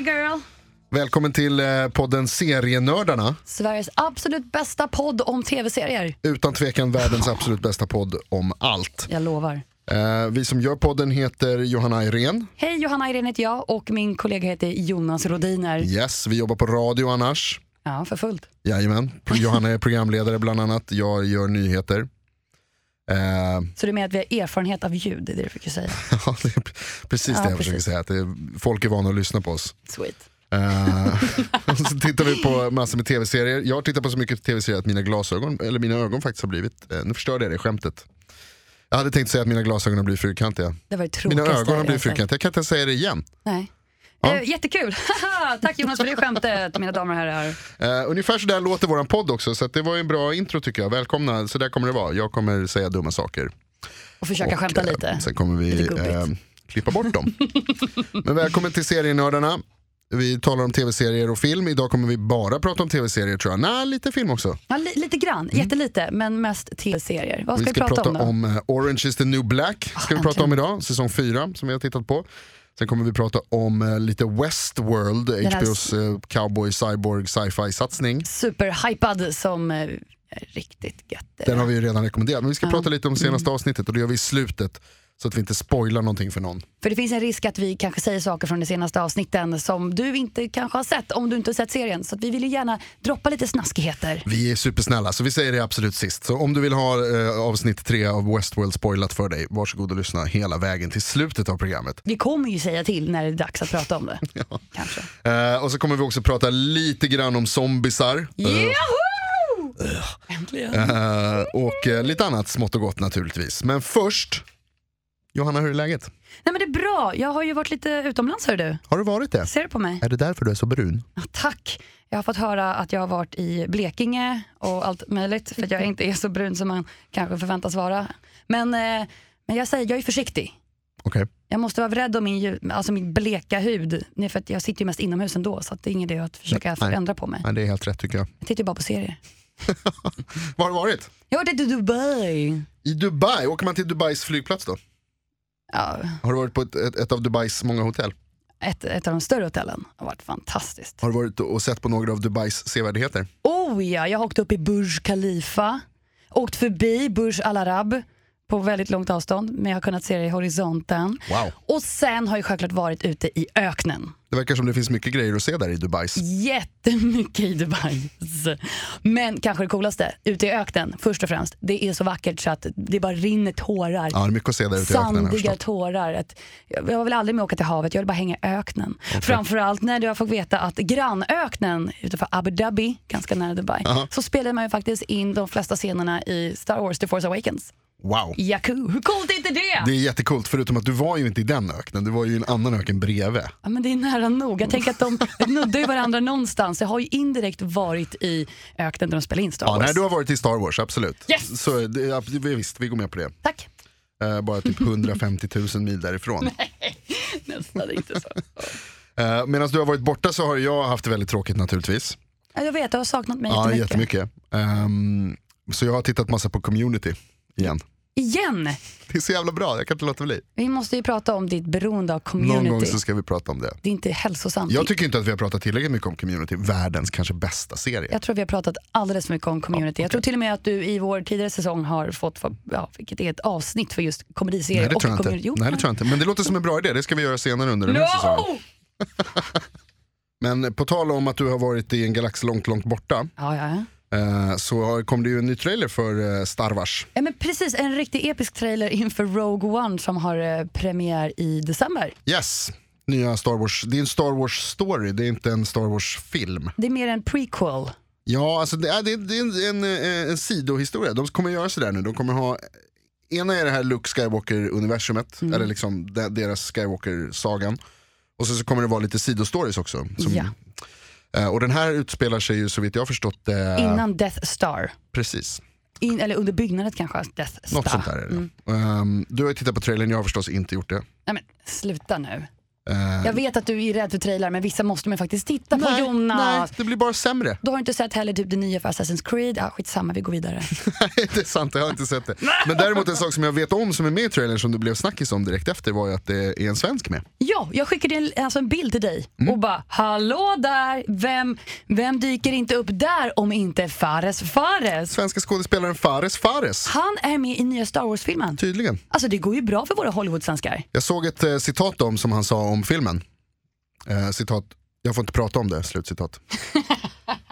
Girl! Välkommen till eh, podden Serienördarna. Sveriges absolut bästa podd om tv-serier. Utan tvekan världens absolut bästa podd om allt. Jag lovar. Eh, vi som gör podden heter Johanna Irene. Hej, Johanna Irene heter jag och min kollega heter Jonas Rodiner. Yes, vi jobbar på radio annars. Ja, för fullt. Jajamän. Johanna är programledare bland annat. Jag gör nyheter. Eh, Så är med att vi har erfarenhet av ljud, det är det du försöker säga. ja, det är precis Ja, det jag försöker säga. Att är, folk är vana att lyssna på oss. Sweet. Och så tittar vi på massor med tv-serier. Jag har tittat på så mycket tv-serier att mina glasögon, eller mina ögon faktiskt har blivit, eh, nu förstörde jag det skämtet. Jag hade tänkt säga att mina glasögon har blivit fyrkantiga. Det var det Mina ögon har blivit fyrkantiga, jag kan inte säga det igen. Nej. Ja. Eh, jättekul! Tack Jonas för det skämtet, mina damer och herrar. Uh, ungefär så där låter våran podd också, så det var en bra intro tycker jag. Välkomna, så där kommer det vara. Jag kommer säga dumma saker. Och försöka Och, skämta eh, lite. Sen kommer vi eh, klippa bort dem. Men välkommen till serienördarna. Vi talar om tv-serier och film. Idag kommer vi bara prata om tv-serier tror jag. Nej, lite film också. Ja, li- lite grann, jättelite, men mest tv-serier. Vad ska vi vi, ska prata, om om eh, Orange is the new black. Ska vi prata om idag, säsong 4 som vi har tittat på. Sen kommer vi prata om eh, lite Westworld, här HBOs eh, cowboy, cyborg, sci-fi satsning. Superhypad som eh, riktigt gött. Den har vi ju redan rekommenderat. Men vi ska Ja. prata lite om senaste avsnittet och det gör vi i slutet. Så att vi inte spoilar någonting för någon. För det finns en risk att vi kanske säger saker från de senaste avsnitten som du inte kanske har sett om du inte har sett serien. Så vi vill ju gärna droppa lite snaskigheter. Vi är supersnälla så vi säger det absolut sist. Så om du vill ha eh, avsnitt 3 av Westworld spoilat för dig, varsågod och lyssna hela vägen till slutet av programmet. Vi kommer ju säga till när det är dags att prata om det. Kanske. Eh, och så kommer vi också prata lite grann om zombisar. Yahoo! Äntligen. Eh, och eh, lite annat smått och gott naturligtvis. Men först, Johanna hur är läget? Nej men det är bra. Jag har ju varit lite utomlands hör du. Har du varit det? Ser du på mig? Är det därför du är så brun? Ja, tack. Jag har fått höra att jag har varit i Blekinge och allt möjligt för att jag inte är så brun som man kanske förväntas vara. Men, eh, men jag säger, jag är försiktig. Okej. Jag måste vara rädd om min, alltså min bleka hud. Nej, för att jag sitter ju mest inomhus ändå så att det är ingen idé att försöka Nej. förändra på mig. Nej, det är helt rätt tycker jag. Jag tittar ju bara på serier. Var har du varit? Jag har varit i Dubai. I Dubai, åker man till Dubais flygplats då? Ja, Har du varit på ett, ett, ett av Dubais många hotell? ett, ett av de större hotellen. Det har varit fantastiskt. Har du varit och sett på några av Dubais sevärdheter? Oh ja, jag har åkt upp i Burj Khalifa. Åkt förbi Burj Al Arab på väldigt långt avstånd, men jag har kunnat se det i horisonten. Wow. Och sen har jag självklart varit ute i öknen. Det verkar som det finns mycket grejer att se där i Dubais. Jättemycket i Dubai. Men kanske det coolaste, ute i öknen först och främst. Det är så vackert så att det bara rinner tårar. Ja, det är mycket att se där ute i öknen. har Sandiga tårar. Att, jag vill aldrig mer åka till havet, jag vill bara hänga i öknen. Framförallt när jag fått veta att grannöknen utanför Abu Dhabi, ganska nära Dubai, Aha. så spelade man ju faktiskt in de flesta scenerna i Star Wars The Force Awakens. Wow. Yaku, hur coolt är inte det? Det är jättekult, förutom att du var ju inte i den öknen, du var ju i en annan öken bredvid. Ja, men det är nära nog. Jag tänker att de nuddar ju varandra någonstans. Jag har ju indirekt varit i öknen där de spelade in Star Ja, Wars. nej, du har varit i Star Wars, absolut. Yes! Så det, ja, visst, vi går med på det. Tack. Eh, bara typ 150 000 mil därifrån. Nästan inte så. Uh, Medan du har varit borta så har jag haft det väldigt tråkigt naturligtvis. Ja, jag vet, du har saknat mig Ja, jättemycket. jättemycket. Ehm, så jag har tittat massa på community igen. Igen! Det är så jävla bra, jag kan inte låta bli. Vi måste ju prata om ditt beroende av Någon gång community. så ska vi prata om det. Det är inte hälsosamt. Jag tycker inte att vi har pratat tillräckligt mycket om community, världens kanske bästa serie. Jag tror vi har pratat alldeles för mycket om community. Jag tror till och med att du i vår tidigare säsong har fått, ja, vilket är ett avsnitt för just komediserier Nej det tror jag community. inte. Jo, Nej, det tror jag inte. Men det låter som en bra idé, det ska vi göra senare under den här säsongen. No! Men på tal om att du har varit i en galax långt, långt borta. Ja, ja, ja. Så har- kom det ju en ny trailer för eh, Star Wars. Ja, men precis, en riktigt episk trailer inför Rogue One som har eh, premiär i december. Yes, nya Star Wars. Det är en Star Wars story, det är inte en Star Wars film. Det är mer en prequel. Ja, alltså det är, det är, en, en, eh, en sidohistoria. De kommer göra sådär nu. De kommer ha ena är det här Luke Skywalker-universumet, eller liksom de, deras Skywalker-sagan. Och sen så kommer det vara lite sidostories också. Som, Ja. Eh, och den här utspelar sig ju så vitt jag förstått det, Innan Death Star. precis. In, eller under byggnadet kanske, Death Star. Något sånt där är det. Mm. Ehm, du har tittat på trailern, jag har förstås inte gjort det. Nej men sluta nu. Eh, Jag vet att du är rädd för trailrar men vissa måste man faktiskt titta på nej, Jonas. nej, det blir bara sämre. Du har inte sett heller typ det nya för Assassin's Creed. Ja, skitsamma, vi går vidare. Nej, det är sant, jag har inte sett det. Men däremot en sak som jag vet om som är med i trailern som det blev snackis om direkt efter var ju att det är en svensk med. Ja, jag skickade en, alltså en bild till dig Mm. och bara hallå där, vem, vem dyker inte upp där om inte Fares Fares? Svenska skådespelaren Fares Fares. Han är med i nya Star Wars-filmen. Tydligen. Alltså det går ju bra för våra Hollywood-svenskar. Jag såg ett eh, citat om som han sa om filmen. Eh, citat, jag får inte prata om det, slutcitat.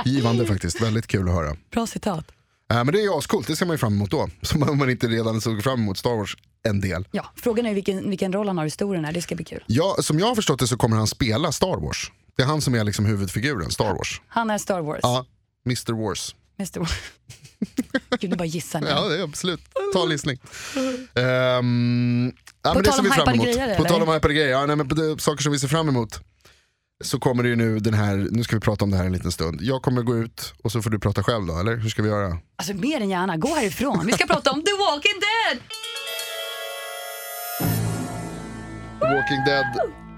Givande faktiskt, väldigt kul att höra. Bra citat. Eh, men det är ju ascoolt, det ser man ju fram emot då. Som om man inte redan såg fram emot Star Wars en del. Ja, frågan är vilken, vilken roll han har i historien här, det ska bli kul. Ja, som jag har förstått det så kommer han spela Star Wars. Det är han som är liksom huvudfiguren, Star Wars. Han är Star Wars. Ja, Mr Wars. Mr. Wars. Gud, nu bara gissar nu. Ja, det är absolut. Ta en lyssning. Ehm, ja, det tal om hypade grejer, På tal om hypade grejer, ja, nej, men på det, saker som vi ser fram emot. Så kommer det ju nu den här, nu ska vi prata om det här en liten stund. Jag kommer gå ut och så får du prata själv då, eller hur ska vi göra? Alltså mer än gärna, gå härifrån. Vi ska prata om The Walking Dead! The Walking Dead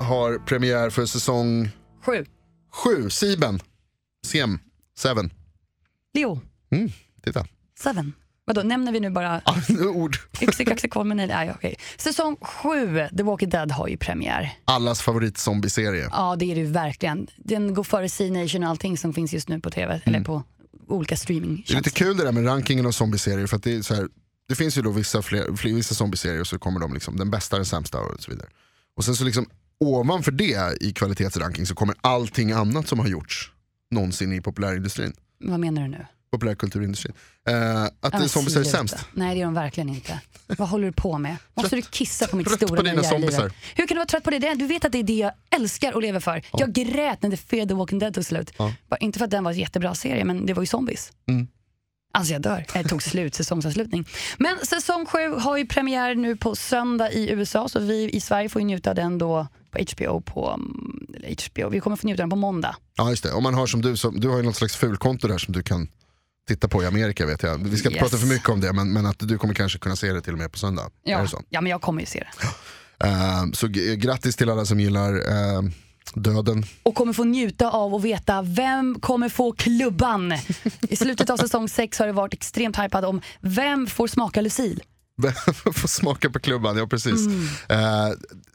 har premiär för säsong Sju. 7, Sieben. Siem, Seven. Leo, Mm, titta. seven. Vadå, nämner vi nu bara Ah, ord. yxi kaxi kolmen? Nej, nej, okej. Säsong sju, The Walking Dead har ju premiär. Allas favoritzombieserie. Ja, det är det ju verkligen. Den går före C-Nation och allting som finns just nu på tv, eller på olika Det är lite kul det där med rankingen av zombieserier för att det är så här, det finns ju då vissa, fler, fler, vissa zombieserier och så kommer de liksom den bästa, den sämsta och så vidare. Och sen så liksom ovanför det i kvalitetsranking så kommer allting annat som har gjorts någonsin i populärindustrin, Vad menar du nu? Populärkulturindustrin. Eh, att Ja, ja, zombies är sämst. Nej, det är de verkligen inte. Vad håller du på med? Måste du kissa på mitt trött stora på dina zombisar. Hur kan du vara trött på det? Du vet att det är det jag älskar och lever för. Jag grät när The Fear the Walking Dead tog slut. Ja. Bara, inte för att den var en jättebra serie, men det var ju zombies. Mm. Alltså jag dör. Det tog slut, säsongsavslutning. Men säsong 7 har ju premiär nu på söndag i USA, så vi i Sverige får ju njuta av den då på HBO på, eller HBO, vi kommer få njuta av den på måndag. Ja just det, om man har som du, som, du har ju något slags fulkonto där som du kan titta på i Amerika vet jag. Vi ska inte Yes. prata för mycket om det men, men att du kommer kanske kunna se det till och med på söndag. Ja, ja men jag kommer ju se det. Eh, så grattis till alla som gillar eh, döden. och kommer få njuta av och veta vem kommer få klubban. I slutet av säsong 6 har det varit extremt hypad om vem får smaka Lucille. Vem får smaka på klubban, ja precis. Mm. Eh,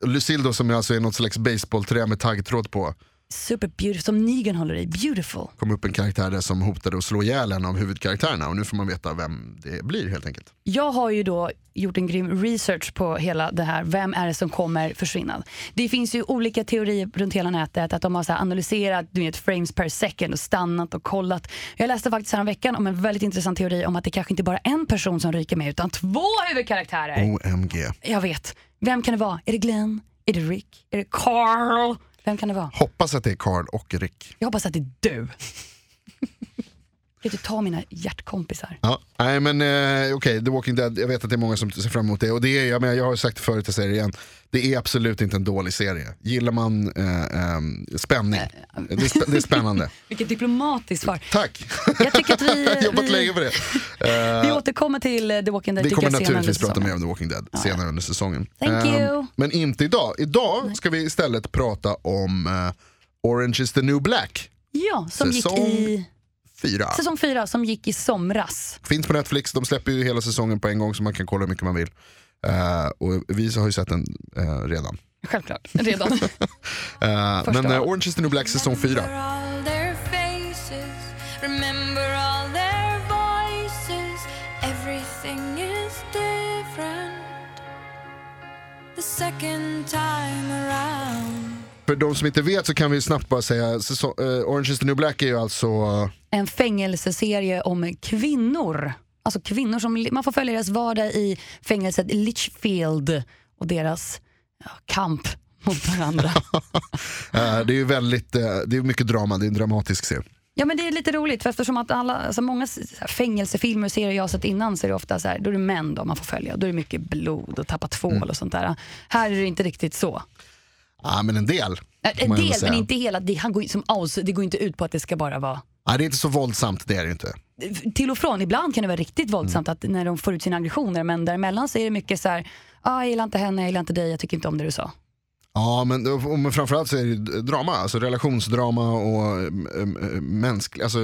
Lucille då som alltså är något slags baseballträ med taggtråd på. Super beautiful, som Negan håller i. Beautiful. kom upp en karaktär där som hotade att slå ihjäl en av huvudkaraktärerna och nu får man veta vem det blir helt enkelt. Jag har ju då gjort en grym research på hela det här. Vem är det som kommer försvinna? Det finns ju olika teorier runt hela nätet. Att de har så analyserat du vet, frames per second och stannat och kollat. Jag läste faktiskt här veckan om en väldigt intressant teori om att det kanske inte bara är en person som ryker med utan två huvudkaraktärer. OMG. Jag vet. Vem kan det vara? Är det Glenn? Är det Rick? Är det Carl? Vem kan det vara? Hoppas att det är Carl och Rick. Jag hoppas att det är du. Kan du ta mina hjärtkompisar? Ja, nej men eh, okej, The Walking Dead, jag vet att det är många som ser fram emot det och det är, jag, menar, jag har sagt det förut, jag säger det igen, det är absolut inte en dålig serie. Gillar man eh, ehm, spänning, det, är spä- det är spännande. Vilket diplomatiskt svar. Tack! Jag tycker att vi, jobbat vi, länge på det. vi Eh, återkommer till eh, The Walking Dead vi tycker kommer senare naturligtvis prata mer om The Walking Dead senare under säsongen. Thank Ehm, you. men inte idag. Idag ska vi istället prata om eh, Orange is the new black, Ja, som Säsong- gick i fyra. säsong fyra som gick i somras. Finns på Netflix, de släpper ju hela säsongen på en gång så man kan kolla hur mycket man vill. Eh, och vi har ju sett den eh, redan. Självklart, redan. Första men av. Orange is the new black säsong 4. Remember all För de som inte vet så kan vi snabbt bara säga, säsong, eh, Orange is the new black är ju alltså, en fängelseserie om kvinnor. Alltså kvinnor som, man får följa deras vardag i fängelset Litchfield och deras ja, kamp mot varandra. eh, det är ju väldigt, eh, det är mycket drama, det är en dramatisk serie. Ja men det är lite roligt för eftersom att alla, alltså många fängelsefilmer och serier jag har sett innan så är det ofta så här, då är det män då man får följa. Då är det mycket blod och tappa tvål Mm. och sånt där. Här är det inte riktigt så. Ja, men en del. En del men inte hela. Det, han går, som aus, det går inte ut på att det ska bara vara Nej, det är inte så våldsamt, det är det inte. till och från. Ibland kan det vara riktigt våldsamt Mm. att när de får ut sina aggressioner men däremellan så är det mycket så här, ah, jag gillar inte henne, jag gillar inte dig, jag tycker inte om det du sa. Ja, men, och, men framförallt så är det drama, alltså relationsdrama och äh, mänsk, alltså,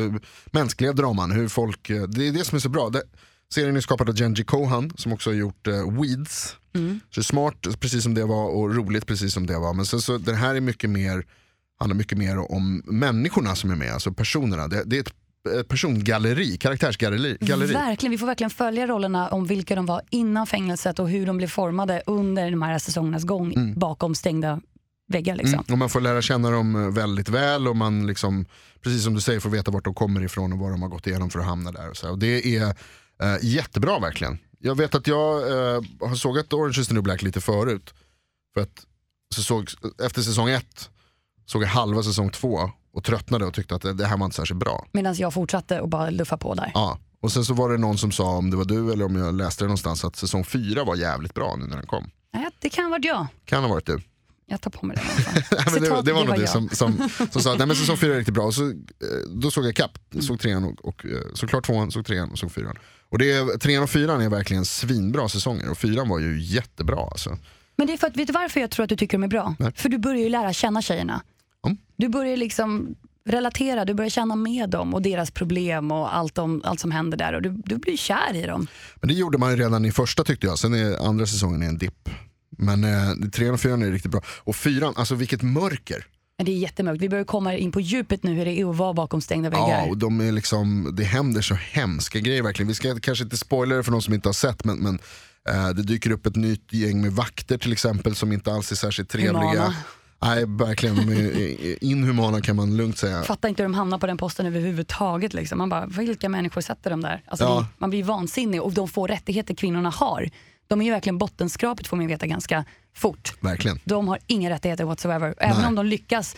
mänskliga draman. Hur folk, eh, det är det som är så bra. Det, serien är skapad av Genji Kohan som också har gjort eh, Weeds. Så det är smart precis som det var och roligt precis som det var. Men sen så, den här är mycket mer, handlar mycket mer om människorna som är med, alltså personerna. Det, det är ett, persongalleri, karaktärsgalleri. Galleri. Verkligen, vi får verkligen följa rollerna om vilka de var innan fängelset och hur de blev formade under de här säsongernas gång bakom stängda väggar. Liksom. Mm. Och man får lära känna dem eh, väldigt väl och man liksom, precis som du säger, får veta vart de kommer ifrån och vad de har gått igenom för att hamna där. Och så. Och det är eh, jättebra verkligen. Jag vet att jag eh, har sågat Orange is the new black lite förut. För att så såg, efter säsong ett såg jag halva säsong två och tröttnade och tyckte att det, det här var inte särskilt bra. Medan jag fortsatte och bara luffa på där. Ja. Och sen så var det någon som sa, om det var du eller om jag läste det någonstans, att säsong fyra var jävligt bra nu när den kom. Nej, det kan ha varit jag. Kan ha varit du. Jag tar på mig det. Nej, det, Citat, det var nog det som, som, som sa att nej, men säsong fyra är riktigt bra. Och så, eh, då såg jag kapp, såg trean och, och eh, såklart tvåan, såg trean och såg fyran. Och det trean och fyran är verkligen svinbra säsonger och fyran var ju jättebra. Alltså. Men det är för att, vet du varför jag tror att du tycker de är bra? Nej. För du börjar ju lära känna tjejerna. Mm. Du börjar liksom relatera, du börjar känna med dem och deras problem och allt, om, allt som händer där och du, du blir kär i dem. Men det gjorde man ju redan i första tyckte jag, sen är andra säsongen är en dipp. Men eh, trean och fyran är riktigt bra. Och fyran, alltså vilket mörker. Men det är jättemörkt. Vi börjar komma in på djupet nu hur det är att vara bakom stängda väggar. Ja, och de är liksom, det händer så hemska grejer verkligen. Vi ska kanske inte spoila det för någon som inte har sett men, men eh, det dyker upp ett nytt gäng med vakter till exempel som inte alls är särskilt trevliga. Humana. Nej, verkligen. De är inhumana kan man lugnt säga. Fattar inte hur de hamnar på den posten överhuvudtaget. Liksom. Man bara, vilka människor sätter dem där? Alltså, Ja. det, man blir vansinnig och de få rättigheter kvinnorna har. De är ju verkligen bottenskrapet får man veta ganska fort. Verkligen. De har inga rättigheter whatsoever. Även Nej. om de lyckas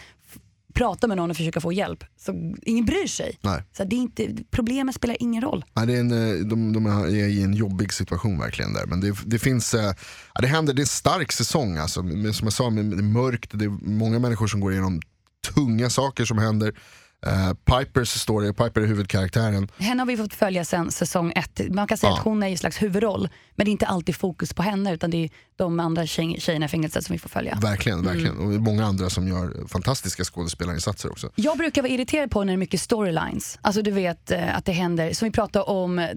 prata med någon och försöka få hjälp. Så ingen bryr sig. Nej. Så det är inte, problemet spelar ingen roll. Nej, det är en, eh, de, de är i en jobbig situation verkligen där. Men det, det finns, eh, ja, det händer, det är en stark säsong alltså. Som jag sa, det är mörkt, det är många människor som går igenom tunga saker som händer. Eh, Pipers story, Piper är huvudkaraktären. Henne har vi fått följa sen säsong ett. Man kan säga Ja. att hon är i slags huvudroll. Men det är inte alltid fokus på henne utan det är de andra tjej, tjejerna i fängelset som vi får följa. Verkligen, verkligen. Och många andra som gör fantastiska skådespelarinsatser också. Jag brukar vara irriterad på när det är mycket storylines. Alltså du vet eh, att det händer, som vi pratade om eh,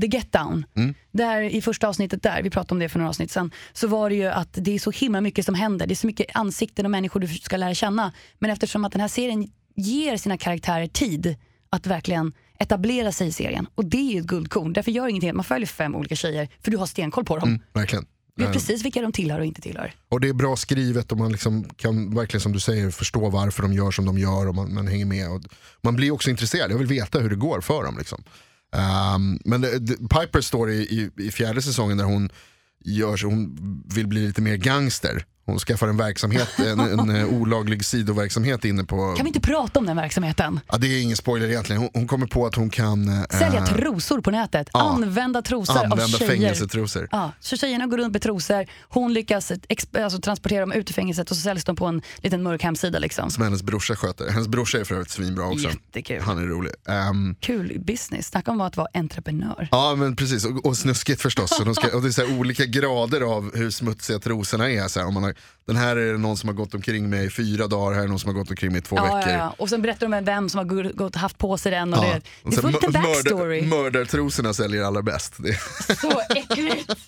The Get Down. Där i första avsnittet där, vi pratade om det för några avsnitt sen, så var det ju att det är så himla mycket som händer. Det är så mycket ansikten och människor du ska lära känna. Men eftersom att den här serien ger sina karaktärer tid att verkligen etablera sig i serien. Och det är ju ett guldkorn. Därför gör ingenting att man följer fem olika tjejer, för du har stenkoll på dem. Mm, verkligen. Du vet Eh, precis vilka de tillhör och inte tillhör. Och det är bra skrivet och man liksom kan verkligen som du säger förstå varför de gör som de gör och man, man hänger med. Och man blir också intresserad, jag vill veta hur det går för dem. Liksom. Ehm, men det, det, Piper står i, i, i fjärde säsongen där hon, gör, hon vill bli lite mer gangster. Hon skaffar en verksamhet, en, en, eh, olaglig sidoverksamhet inne på... Kan vi inte prata om den verksamheten? Ja, det är ingen spoiler egentligen. Hon, hon kommer på att hon kan eh, Sälja trosor på nätet. ja. Använda trosor av använda tjejer. fängelsetrosor. Ja, så tjejerna går runt med trosor, hon lyckas exp- alltså, transportera dem ut ur fängelset och så säljs de på en liten mörk hemsida. Liksom. Som hennes brorsa sköter. Hennes brorsa är för övrigt svinbra också. Jättekul. Han är rolig. Ehm, Kul business, snacka om att vara entreprenör. Ja men precis, och, och snuskigt förstås. Så de ska, och det är olika grader av hur smutsiga trosorna är. Så här, om man har, den här är det någon som har gått omkring med i fyra dagar, här är någon som har gått omkring med i två Ja, veckor. ja, ja. Och sen berättar de om vem som har gå- gått, haft på sig den. Och det, Och det är fullt en backstory. Mörder, mördartrosorna säljer allra bäst. Så äckligt.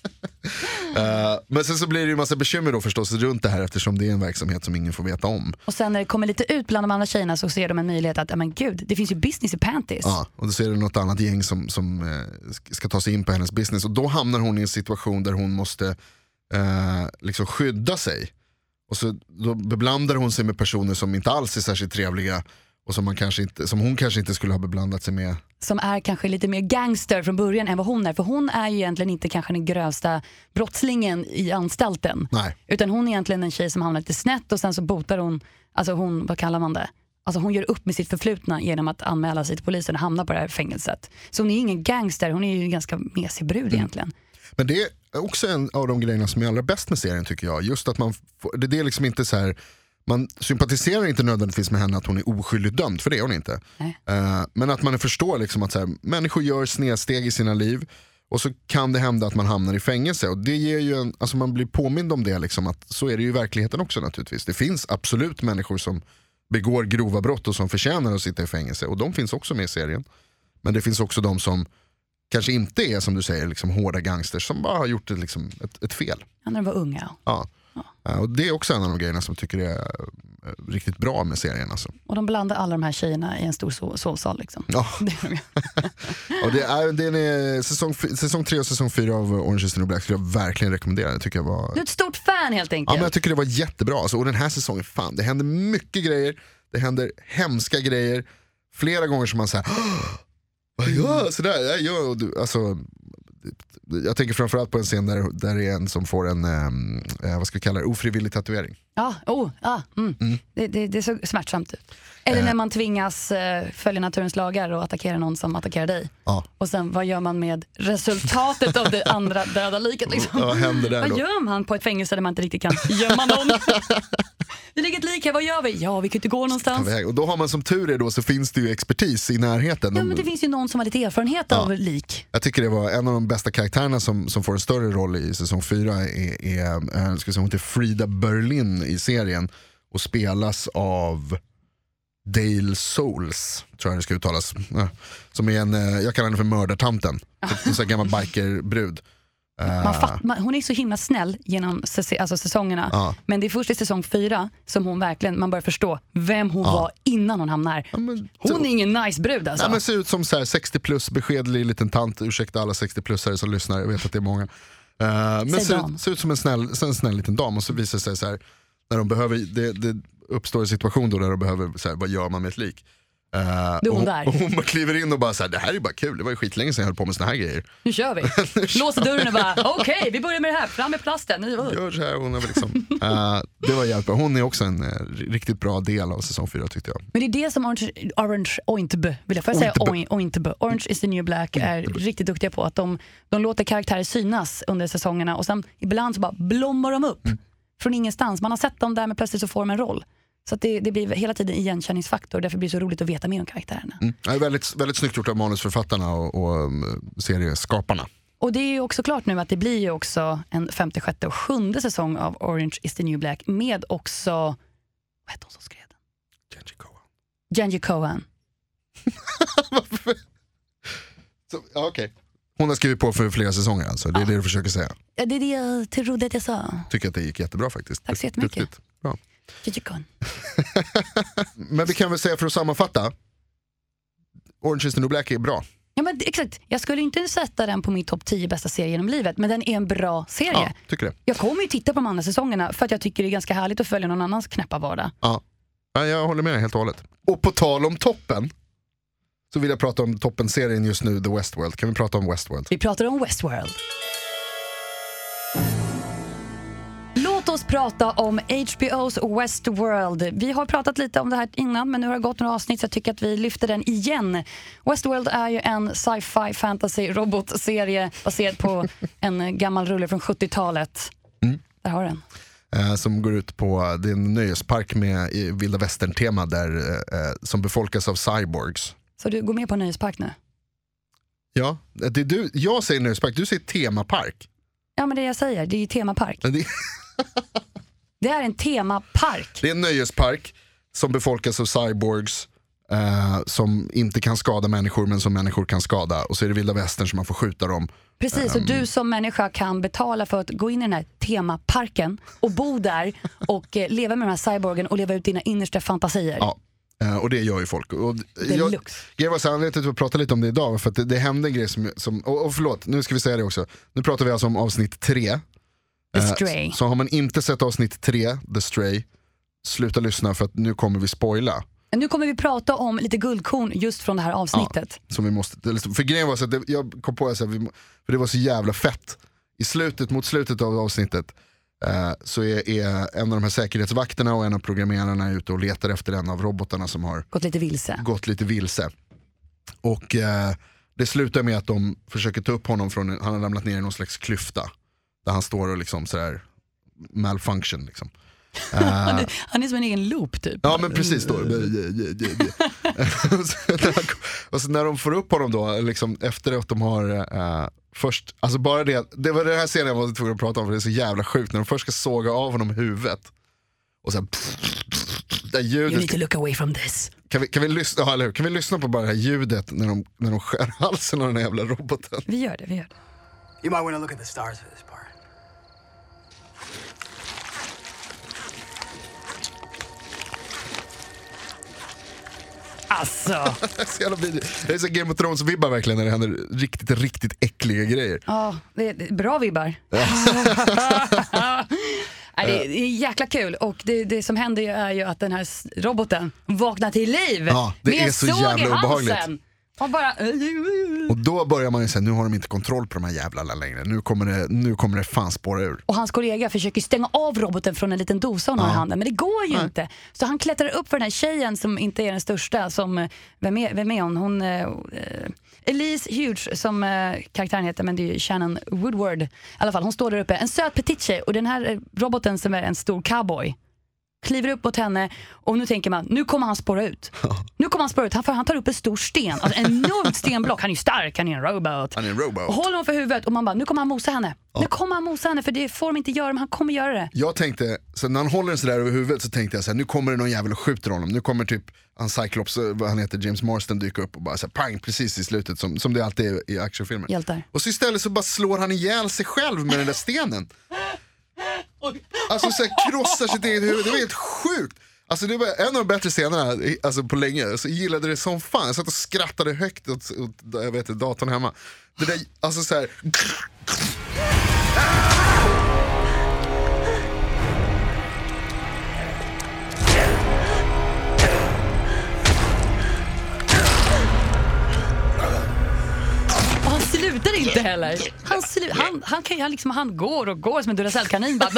Eh, men sen så blir det ju massa bekymmer då förstås runt det här eftersom det är en verksamhet som ingen får veta om. Och sen när det kommer lite ut bland de andra tjejerna så ser de en möjlighet att, men gud, det finns ju business i panties. Ja, och då ser det något annat gäng som, som eh, sk- ska ta sig in på hennes business och då hamnar hon i en situation där hon måste eh, liksom skydda sig. Och så, då beblandar hon sig med personer som inte alls är särskilt trevliga och som, man kanske inte, som hon kanske inte skulle ha beblandat sig med. som är kanske lite mer gangster från början än vad hon är. För hon är ju egentligen inte kanske den grövsta brottslingen i anstalten. Nej. Utan hon är egentligen en tjej som hamnar lite snett och sen så botar hon, alltså hon, vad kallar man det? Alltså hon gör upp med sitt förflutna genom att anmäla sig till polisen och hamna på det här fängelset. Så hon är ingen gangster, hon är ju en ganska mesig brud egentligen. Men det också en av de grejerna som är allra bäst med serien tycker jag. Just att man får, det det är liksom inte så här man sympatiserar inte nödvändigtvis med henne att hon är oskyldigt dömd, för det är hon inte. Eh, men att man förstår liksom att så här, människor gör snedsteg i sina liv och så kan det hända att man hamnar i fängelse. Och det ger ju en, alltså man blir påmind om det, liksom, att så är det ju i verkligheten också naturligtvis. Det finns absolut människor som begår grova brott och som förtjänar att sitta i fängelse och de finns också med i serien. Men det finns också de som kanske inte är som du säger liksom, hårda gangsters som bara har gjort ett, liksom, ett, ett fel. Ja, när de var unga. Ja. Eh, Och det är också en av de grejerna som jag tycker är eh, riktigt bra med serien. Alltså. Och de blandar alla de här tjejerna i en stor so- sovsal. Liksom. Ja. Och det är, den är säsong, f- säsong tre och säsong fyra av Orange is the new black skulle jag verkligen rekommendera. Det tycker jag var Du är ett stort fan helt Ja, enkelt. men jag tycker det var jättebra. Alltså, och den här säsongen, fan, det händer mycket grejer. Det händer hemska grejer. Flera gånger som man säger gör jag? Sådär, och du, alltså, jag tänker framförallt på en scen där, där det är en som får en, ehm, eh, vad ska vi kalla det, ofrivillig tatuering. Ja, oh, ah, mm. Det, det, det är så smärtsamt ut. Eller när man tvingas eh, följa naturens lagar och attackera någon som attackerar dig. Ja. Och sen vad gör man med resultatet av det andra döda liket? Liksom? Där Vad gör man på ett fängelse där man inte riktigt kan gömma någon? det ligger ett lik här, vad gör vi? Ja, vi kan inte gå någonstans. Och då har man som tur är då så finns det ju expertis i närheten. Ja, men det finns ju någon som har lite erfarenhet av lik. Jag tycker det var en av de bästa karaktärerna som, som får en större roll i säsong 4 är, är eh, ska säga, hon heter Frida Berlin i serien och spelas av Dale Souls, tror jag det ska uttalas. Ja. Som är en, eh, jag kallar henne för mördartanten, en sån gammal bikerbrud. Man fatt, man, hon är så himla snäll genom alltså säsongerna. Ja. Men det är först i säsong fyra som hon verkligen, man börjar förstå vem hon var innan hon hamnar här. men- hon är ingen nice brud alltså. Nej, men ser ut som så här 60 plus, beskedlig liten tant, ursäkta alla 60-plussare som lyssnar, jag vet att det är många. Eh, men ser, ut- ser ut som en snäll, en snäll liten dam och så visar det sig så här, när de behöver, det, det uppstår en situation då där de behöver, så här, vad gör man med ett lik? Är hon och, där. och hon bara kliver in och bara så här, det här är bara kul, det var ju skitlänge sedan jag höll på med såna här grejer. Nu kör vi. Låser dörren och bara, okej vi börjar med det här, fram med plasten. Nu. Gör så här, hon är väl liksom, eh, det var jävligt bra. Hon är också en eh, riktigt bra del av säsong 4 tyckte jag. Men det är det som Orange, Orange Ointbe, vill jag, får jag säga Ointbe. Oin- Ointbe? Orange is the new black är riktigt duktiga på. Att de, de låter karaktärer synas under säsongerna och sen ibland så bara blommar de upp från ingenstans. Man har sett dem där men plötsligt så får de en roll. Så det, det blir hela tiden igenkänningsfaktor, därför blir det så roligt att veta mer om karaktärerna. Mm. Det är väldigt, väldigt snyggt gjort av manusförfattarna och, och um, serieskaparna. Och det är ju också klart nu att det blir ju också en femte, sjätte och sjunde säsong av Orange is the new black med också, vad hette hon som skrev den? Genji Cohen. Genji Cohen. Så, ja, okej. Hon har skrivit på för flera säsonger alltså, det är det du försöker säga. Ja, det är det jag trodde att jag sa. Tycker att det gick jättebra faktiskt. Tack så jättemycket. Duktigt. Bra. Men vi kan väl säga för att sammanfatta, Orange is the new black är bra. Ja, men exakt. Jag skulle inte sätta den på min topp 10 bästa serie genom livet, men den är en bra serie. Ja, tycker det. Jag kommer ju titta på de andra säsongerna för att jag tycker det är ganska härligt att följa någon annans knäppa vardag. Ja. Ja, jag håller med dig helt och hållet. Och på tal om toppen, så vill jag prata om toppenserien just nu, The Westworld. Kan vi prata om Westworld? Vi pratar om Westworld. Prata om HBOs Westworld. Vi har pratat lite om det här innan men nu har det gått några avsnitt så jag tycker att vi lyfter den igen. Westworld är ju en sci-fi fantasy robotserie baserad på en gammal rulle från 70-talet. Där har den. Eh, som går ut på, det är en nöjespark med vilda västern-tema där, eh, eh, som befolkas av cyborgs. Så du går med på nöjespark nu? Ja, det är du, jag säger nöjespark, du säger temapark. Ja men det jag säger, det är ju temapark. Det, Det är en temapark. det är en nöjespark som befolkas av cyborgs eh, som inte kan skada människor men som människor kan skada. Och så är det vilda västern som man får skjuta dem. Precis, och du som människa kan betala för att gå in i den här temaparken och bo där och eh, leva med de här cyborgen och leva ut dina innersta fantasier. Ja. Eh, och det gör ju folk. Och jag, Deluxe. grejen var så här, anledningen till att vi pratar lite om det idag för att det, det hände en grej som, som och, och förlåt, nu ska vi säga det också. Nu pratar vi alltså om avsnitt tre. The Eh, Stray. Så har man inte sett avsnitt tre, The Stray, sluta lyssna för att nu kommer vi spoila. Nu kommer vi prata om lite guldkorn just från det här avsnittet. Som vi måste, för grejen var så att det, jag kom på att för det var så jävla fett. I slutet, mot slutet av avsnittet eh, så är, är en av de här säkerhetsvakterna och en av programmerarna ute och letar efter en av robotarna som har Gått lite vilse. gått lite vilse. Och eh, det slutar med att de försöker ta upp honom från, han har ramlat ner i någon slags klyfta. Där han står och liksom sådär malfunction liksom. Eh, Han är, han är som en egen loop typ. Ja men precis då. och så när de får upp honom då, liksom, efter att de har eh, först, alltså bara det, det var den här scenen jag var tvungen att prata om för det är så jävla sjukt. När de först ska såga av honom huvudet. Och sen det You need ljudet, to look away from this. kan vi, kan, vi lyssna, ja, eller hur? kan vi lyssna på bara det här ljudet när de, när de skär halsen av den här jävla roboten? Vi gör det, vi gör det. You might want to look at the stars for this part. Alltså, Det är så jävla. Det är så Game of Thrones-vibbar verkligen när det händer riktigt, riktigt äckliga grejer. ja, det är, bra vibbar. Nej, det, är, det är jäkla kul och det, det som händer är ju att den här roboten vaknar till liv Ja, det med är så jävla obehagligt. Och bara... Och då börjar man ju säga, nu har de inte kontroll på de här jävlarna längre. Nu kommer det, nu kommer det fan spåra ur. Och hans kollega försöker stänga av roboten från en liten dosa hon har i handen, men det går ju inte. Så han klättrar upp för den här tjejen som inte är den största. Som, eh, vem, är, vem är hon? hon eh, eh, Elise Huge som eh, karaktären heter, men det är ju Shannon Woodward. I alla fall, hon står där uppe. En söt petit tjej och den här eh, roboten som är en stor cowboy kliver upp mot henne och nu tänker man, nu kommer han spåra ut. Nu kommer han spåra ut, han, han tar upp en stor sten, alltså en enormt stenblock. Han är ju stark, han är en robot. Han är en robot. Och håller hon för huvudet och man bara, nu kommer han mosa henne. Nu kommer han mosa henne för det får de inte göra men han kommer göra det. Jag tänkte, så när han håller den sådär över huvudet så tänkte jag så här, nu kommer det någon jävel och skjuter honom. Nu kommer typ han Cyclops, vad han heter, James Marston dyka upp och bara så här, pang precis i slutet som, som det alltid är i actionfilmer. Hjältar. Och så istället så bara slår han ihjäl sig själv med den där stenen. Alltså så här, krossar sitt eget huvud, det var helt sjukt. Alltså det var en av de bättre scenerna alltså på länge, så jag gillade det som fan. Jag satt och skrattade högt åt, åt jag vet, datorn hemma. Det där, alltså så här, slutar inte heller. Han, slu, han, han, kan, han, liksom, han går och går som en Duracell-kanin. Bara.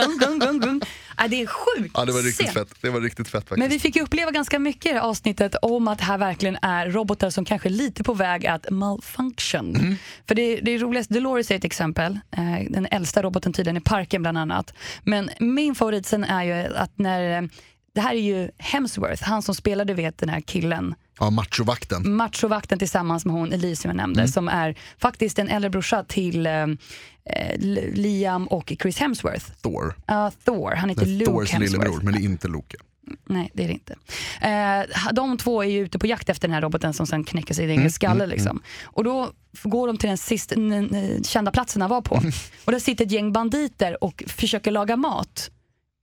Äh, det är sjukt. ja, det var riktigt fett. Det var riktigt fett faktiskt. Men vi fick ju uppleva ganska mycket i det här avsnittet om att det här verkligen är robotar som kanske är lite på väg att malfunction. Mm. För det, det är roligast, Dolores är ett exempel, eh, den äldsta roboten tydligen i parken bland annat. Men min favorit sen är ju att när, eh, det här är ju Hemsworth, han som spelade vet den här killen Ja, machovakten. machovakten tillsammans med hon Elise som jag nämnde, Mm. som är faktiskt en äldre brorsa till eh, eh, Liam och Chris Hemsworth. Thor. Uh, Thor, han heter Luke Thors Hemsworth. lillebror, men det är inte Loke. Nej, det är det inte. Eh, de två är ju ute på jakt efter den här roboten som sen knäcker sin egen skalle. Liksom. Och då går de till den sist kända platsen han var på. Och där sitter ett gäng banditer och försöker laga mat.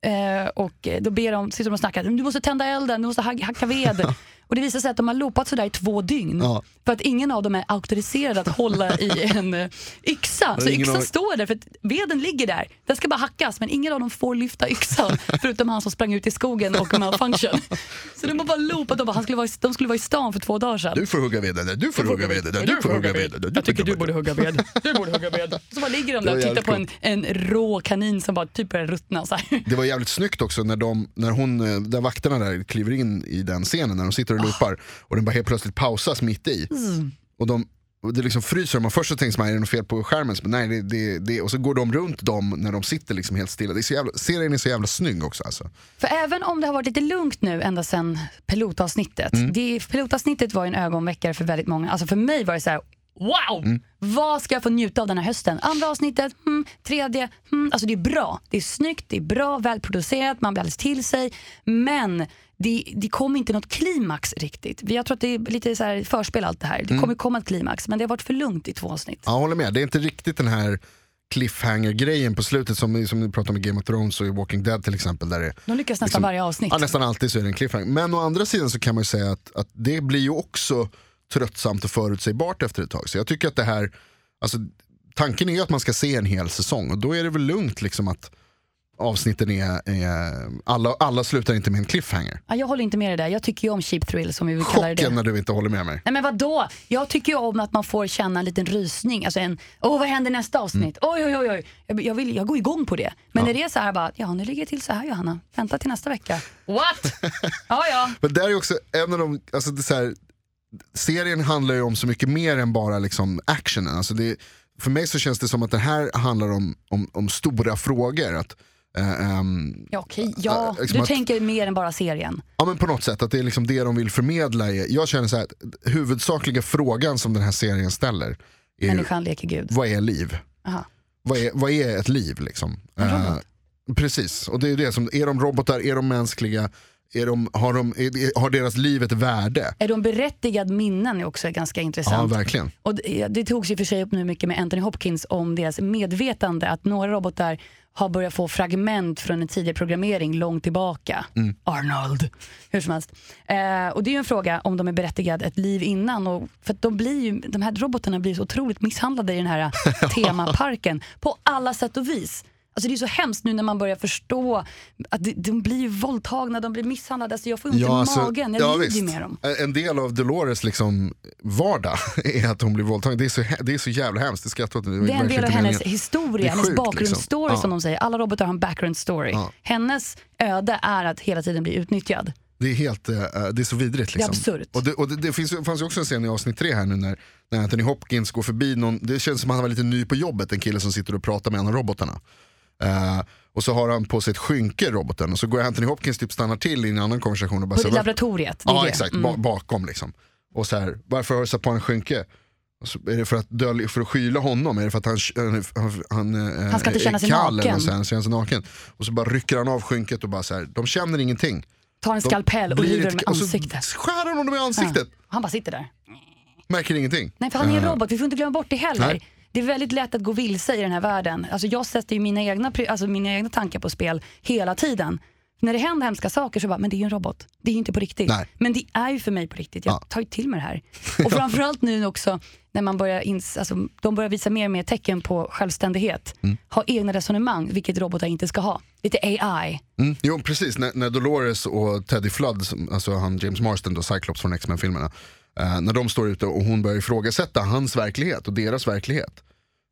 Eh, och då ber de, sitter de och snackar, du måste tända elden, du måste hacka ved. och det visar sig att de har loopat sådär i två dygn. Ja. För att ingen av dem är auktoriserad att hålla i en eh, yxa. Så yxan av- står där för att veden ligger där. Den ska bara hackas men ingen av dem får lyfta yxan. förutom han som sprang ut i skogen och malfunction. Så de har bara loopat och bara, han skulle vara, i- de skulle vara i stan för två dagar sedan. Du får hugga veden där, du får hugga veden där, du får hugga veden där. Jag tycker du borde hugga ved. Du borde hugga ved. Så bara ligger de där och tittar på en, en rå kanin som bara typ börjar ruttna. Så här. Det var jävligt snyggt också när, de, när hon, eh, där vakterna där kliver in i den scenen när de sitter och loopar och den bara helt plötsligt pausas mitt i. Och de, och det liksom fryser, man först så tänker man är det något fel på skärmen? Men nej, det, det, det, och så går de runt dem när de sitter liksom helt stilla. Det är så jävla, serien är så jävla snygg också alltså. För även om det har varit lite lugnt nu ända sedan pilotavsnittet. Det, pilotavsnittet var en ögonväckare för väldigt många. Alltså för mig var det så här. Wow! Vad ska jag få njuta av den här hösten? Andra avsnittet, hmm, tredje, hmm. Alltså det är bra. Det är snyggt, det är bra, välproducerat, man blir alldeles till sig. Men det, det kommer inte något klimax riktigt. Jag tror att det är lite så här förspel allt det här. Det kommer komma ett klimax, men det har varit för lugnt i två avsnitt. Ja, jag håller med, det är inte riktigt den här cliffhanger-grejen på slutet som, som ni pratar om i Game of Thrones och i Walking Dead till exempel. Där det, De lyckas nästan liksom- varje avsnitt. Ja, nästan alltid så är det en cliffhanger. Men å andra sidan så kan man ju säga att, att det blir ju också tröttsamt och förutsägbart efter ett tag. Så jag tycker att det här, alltså, tanken är ju att man ska se en hel säsong och då är det väl lugnt liksom att avsnitten är, är alla, alla slutar inte med en cliffhanger. Ja, jag håller inte med dig där. Jag tycker ju om cheap thrill som vi vill kalla det. Chocken när du inte håller med mig. Nej men vadå? Jag tycker ju om att man får känna en liten rysning. Alltså en, åh vad händer nästa avsnitt? Oj oj oj oj. Jag, jag, vill, jag går igång på det. Men när det är så här bara, ja nu ligger det till så här Johanna. Vänta till nästa vecka. What? ja ja. Men där är också en av de, alltså det är så här, serien handlar ju om så mycket mer än bara liksom actionen. Alltså det, för mig så känns det som att det här handlar om, om, om stora frågor. Att, eh, ehm, Ja, okej. ja. Äh, liksom du att- tänker mer än bara serien. Ja men på något sätt, att det är liksom det de vill förmedla. Är, jag känner så här, att huvudsakliga frågan som den här serien ställer är Människan leker gud. vad är liv? Aha. Vad är, vad är ett liv liksom? En robot. Eh, precis, och det är det som, är de robotar, är de mänskliga, är de, har, de, är, har deras liv ett värde? Är de berättigad minnen är också ganska Ja intressant. verkligen. Och det, det togs ju för sig upp nu mycket med Anthony Hopkins om deras medvetande. Att några robotar har börjat få fragment från en tidigare programmering långt tillbaka. Mm. Arnold. Hur som helst. Eh, och det är ju en fråga om de är berättigade ett liv innan. Och, för de, blir ju, de här robotarna blir så otroligt misshandlade i den här temaparken. På alla sätt och vis. Alltså det är så hemskt nu när man börjar förstå att de, blir våldtagna, de blir misshandlade. Alltså jag får ont i alltså, magen, jag ja, lider visst. med dem. En del av Dolores liksom vardag är att hon blir våldtagen. Det är så, det är så jävla hemskt, det skrattar åt. Det är en del av hennes meningen. historia, Det är hennes sjukt, bakgrundsstory liksom. som Ja. de säger. Alla robotar har en background story. Ja. Hennes öde är att hela tiden bli utnyttjad. Det är, helt, eh, det är så vidrigt. Liksom. absurt. Och det, och det, det finns, fanns ju också en scen i avsnitt tre här nu när, när Anthony Hopkins går förbi någon, det känns som att han var lite ny på jobbet, en kille som sitter och pratar med en av robotarna. Eh, och så har han på sig ett skynke, roboten, och så går Anthony Hopkins typ stannar till i en annan konversation och bara På så laboratoriet. Ja det. exakt, Mm. ba- bakom liksom. Och så här, varför har du satt på en skynke? Är det för att, dölja, för att skyla honom? Är det för att han, han, han, eh, Han ska inte är känna sig kall naken. Eller så han sig naken. Och så bara rycker han av skynket och bara så här, de känner ingenting. Tar en skalpell och river dem i och så ansiktet. skär han honom i ansiktet. Ja. Han bara sitter där. Märker ingenting. Nej för han är en Eh, robot, vi får inte glömma bort det heller. Nej. Det är väldigt lätt att gå vilse i den här världen. Alltså jag sätter ju mina egna, alltså mina egna tankar på spel hela tiden. När det händer hemska saker så bara, men det är ju en robot. Det är ju inte på riktigt. Nej. Men det är ju för mig på riktigt. Jag Ja. tar ju till mig det här. Och framförallt nu också när man börjar, ins- alltså, de börjar visa mer och mer tecken på självständighet. Mm. Ha egna resonemang, vilket robotar inte ska ha. Lite AI. Mm, jo precis, när, när Dolores och Teddy Flood, alltså han James Marston då, Cyclops från X-Men-filmerna, eh, när de står ute och hon börjar ifrågasätta hans verklighet och deras verklighet.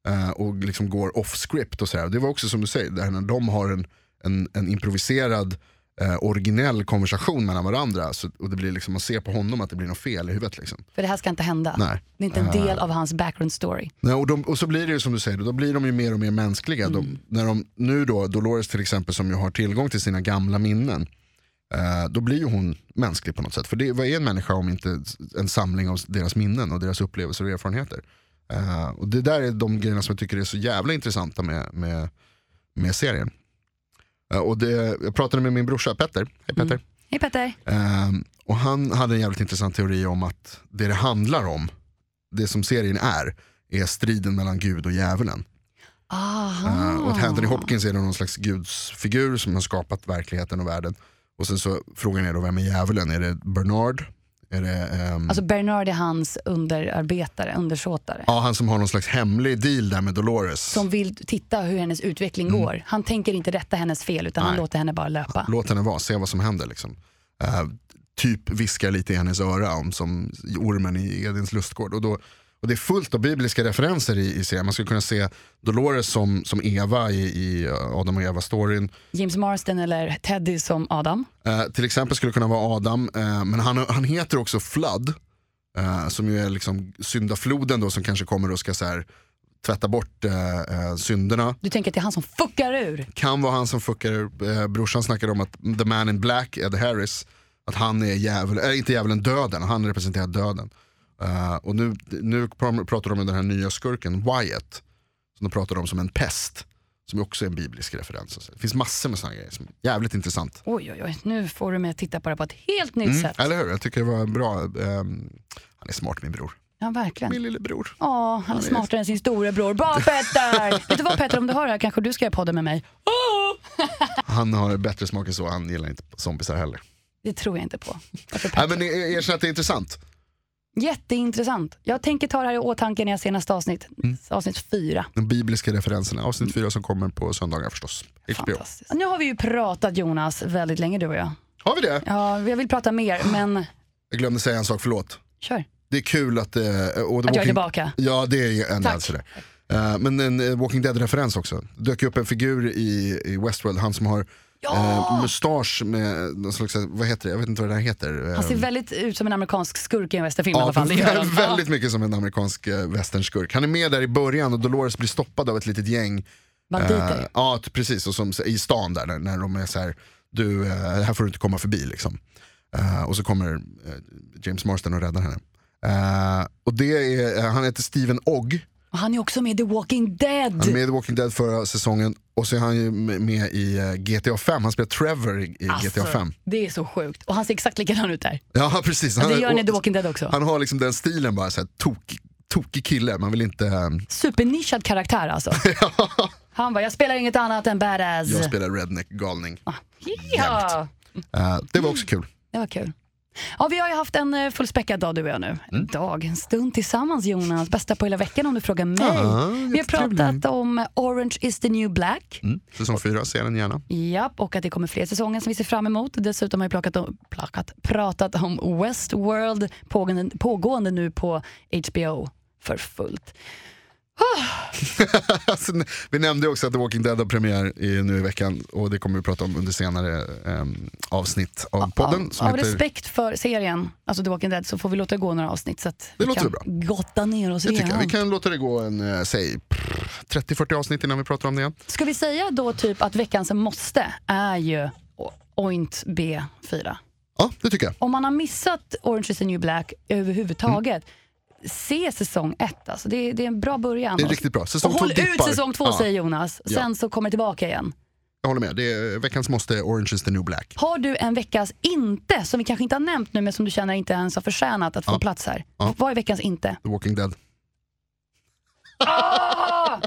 eh, och liksom går off script och sådär. Det var också som du säger, det här när de har en, en, en improviserad eh, originell konversation mellan varandra så, och det blir liksom, man ser på honom att det blir något fel i huvudet. Liksom. För det här ska inte hända. Nej. Det är inte en del av hans background story. Nej, och, de, och så blir det ju som du säger, då blir de ju mer och mer mänskliga. De, när de, nu då, Dolores till exempel som ju har tillgång till sina gamla minnen, då blir ju hon mänsklig på något sätt. För det, vad är en människa om inte en samling av deras minnen och deras upplevelser och erfarenheter? Eh, och det där är de grejerna som jag tycker är så jävla intressanta med, med, med serien. Eh, och det, jag pratade med min brorsa Petter, hej Petter. Hej Petter. Ehm, och han hade en jävligt intressant teori om att det det handlar om, det som serien är, är striden mellan Gud och djävulen. Aha. Uh, och att Anthony Hopkins är någon slags gudsfigur som har skapat verkligheten och världen. Och sen så frågan är då vem är djävulen? Är det Bernard? Är det, ehm, Alltså Bernard är hans underarbetare, undersåtare. ja, han som har någon slags hemlig deal där med Dolores. Som vill titta hur hennes utveckling går. Han tänker inte rätta hennes fel utan han Mm. Nej. låter henne bara löpa. Låt henne vara, se vad som händer. Liksom. Eh, typ viskar lite i hennes öra om som ormen i Edens lustgård. Och, då, och det är fullt av bibliska referenser i, i serien. Man skulle kunna se Dolores som, som Eva i, i Adam och Eva-storyn. James Marsden eller Teddy som Adam. Eh, till exempel skulle det kunna vara Adam, eh, men han, han heter också Flood. Eh, som ju är liksom syndafloden då som kanske kommer och ska så här, tvätta bort eh, eh, synderna. Du tänker att det är han som fuckar ur. Kan vara han som fuckar ur. eh, Brorsan snackade om att the man in black, Ed Harris, att han är djävulen, äh, inte djävulen, döden. Han representerar döden. Eh, och nu, nu pr- pratar de om den här nya skurken, Wyatt. Som de pratar om som en pest. Som också är en biblisk referens. Alltså, Det finns massor med sådana grejer som är jävligt intressant. Oj, oj, oj. Nu får du mig att titta på det på ett helt nytt Mm, sätt. eller hur? Jag tycker det var bra. ehm, han är smart min bror. Ja, verkligen. Min lillebror. Ja, han är är- smartare än sin storebror. Bra Petter! Vet du vad Petter, om du hör det här kanske du ska göra podden med mig. Han har bättre smak än så, han gillar inte zombisar heller. Det tror jag inte på. Varför Nej, men er- erkänn att det är intressant. Jätteintressant. Jag tänker ta det här i åtanke när jag ser nästa avsnitt. Mm. Avsnitt fyra. De bibliska referenserna. Avsnitt fyra som kommer på söndagar förstås. HBO. Nu har vi ju pratat Jonas väldigt länge du och jag. Har vi det? Ja, jag vill prata mer men Jag glömde säga en sak, förlåt. kör. Det är kul att... The Att jag är Walking- tillbaka. Ja, det är en det. Eh, men en eh, Walking Dead-referens också. Det dök upp en figur i, i Westworld, han som har eh, mustasch med någon slags, vad heter det? Jag vet inte vad det här heter. Han ser Eh, väldigt ut som en amerikansk skurk i en westernfilm i Ja, alla fall. Han. väldigt mycket som en amerikansk eh, westernskurk. Han är med där i början och Dolores blir stoppad av ett litet gäng. Banditer. Eh, ja, precis. Och som, i stan där, när, när de är så här, du, eh, här får du inte komma förbi liksom. Eh, och så kommer James Marsden och räddar henne. Och det är, han heter Steven Ogg. Och han är också med i The Walking Dead. Han är med i The Walking Dead förra säsongen och så är han ju med i eh, GTA 5. Han spelar Trevor i, Alltså, GTA 5. Det är så sjukt. Och han ser exakt likadan ut där. Ja precis. Och det gör han i The Walking Dead också. Han har liksom den stilen bara, så här, tok, tokig kille. Man vill inte... eh, Supernischad karaktär alltså. Han bara, jag spelar inget annat än badass. Jag spelar redneck galning. Ja, Eh, det var också kul. det var kul. Ja, vi har ju haft en eh, fullspäckad dag du och jag nu. Mm. Dag, en stund tillsammans Jonas. Bästa på hela veckan om du frågar mig. Ja, vi har pratat om Orange is the new black. Mm. Säsong 4, se den gärna. Japp, och att det kommer fler säsonger som vi ser fram emot. Dessutom har vi plakat om, plakat, pratat om Westworld pågående, pågående nu på HBO för fullt. Alltså, vi nämnde också att The Walking Dead har premiär i, nu i veckan och det kommer vi prata om under senare ehm, avsnitt av podden. av, av heter, respekt för serien, alltså The Walking Dead, så får vi låta det gå några avsnitt så att Det vi låter kan bra. gotta ner oss jag igenom. vi kan låta det gå en, eh, säg, prr, 30-40 avsnitt innan vi pratar om det igen. Ska vi säga då typ att veckans måste är ju Oint B4? Ja, det tycker jag. Om man har missat Orange is the new black överhuvudtaget, Mm. Se säsong ett. Alltså det, är, det är en bra början. Det är riktigt bra. Säsong och två håll ut dippar. säsong två Ja. säger Jonas, Ja. sen så kommer det tillbaka igen. Jag håller med. Det är, veckans måste Orange is the new black. Har du en veckas inte, som vi kanske inte har nämnt nu men som du känner inte ens har förtjänat att få Ja. plats här? Ja. Vad är veckans inte? The Walking Dead.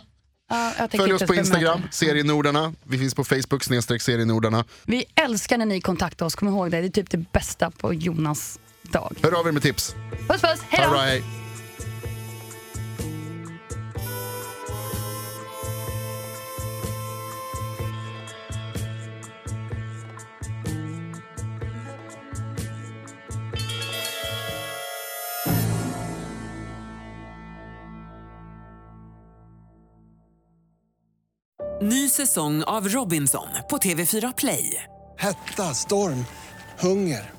Ja, jag tänker Följ oss på Instagram, serienordarna. Vi finns på Facebook, snedstreck serienordarna. Vi älskar när ni kontaktar oss, kom ihåg det. Det är typ det bästa på Jonas dag. Hör av er med tips. Puss puss, hej då! right. Ny säsong av Robinson på TV4 Play. Hetta, storm, hunger.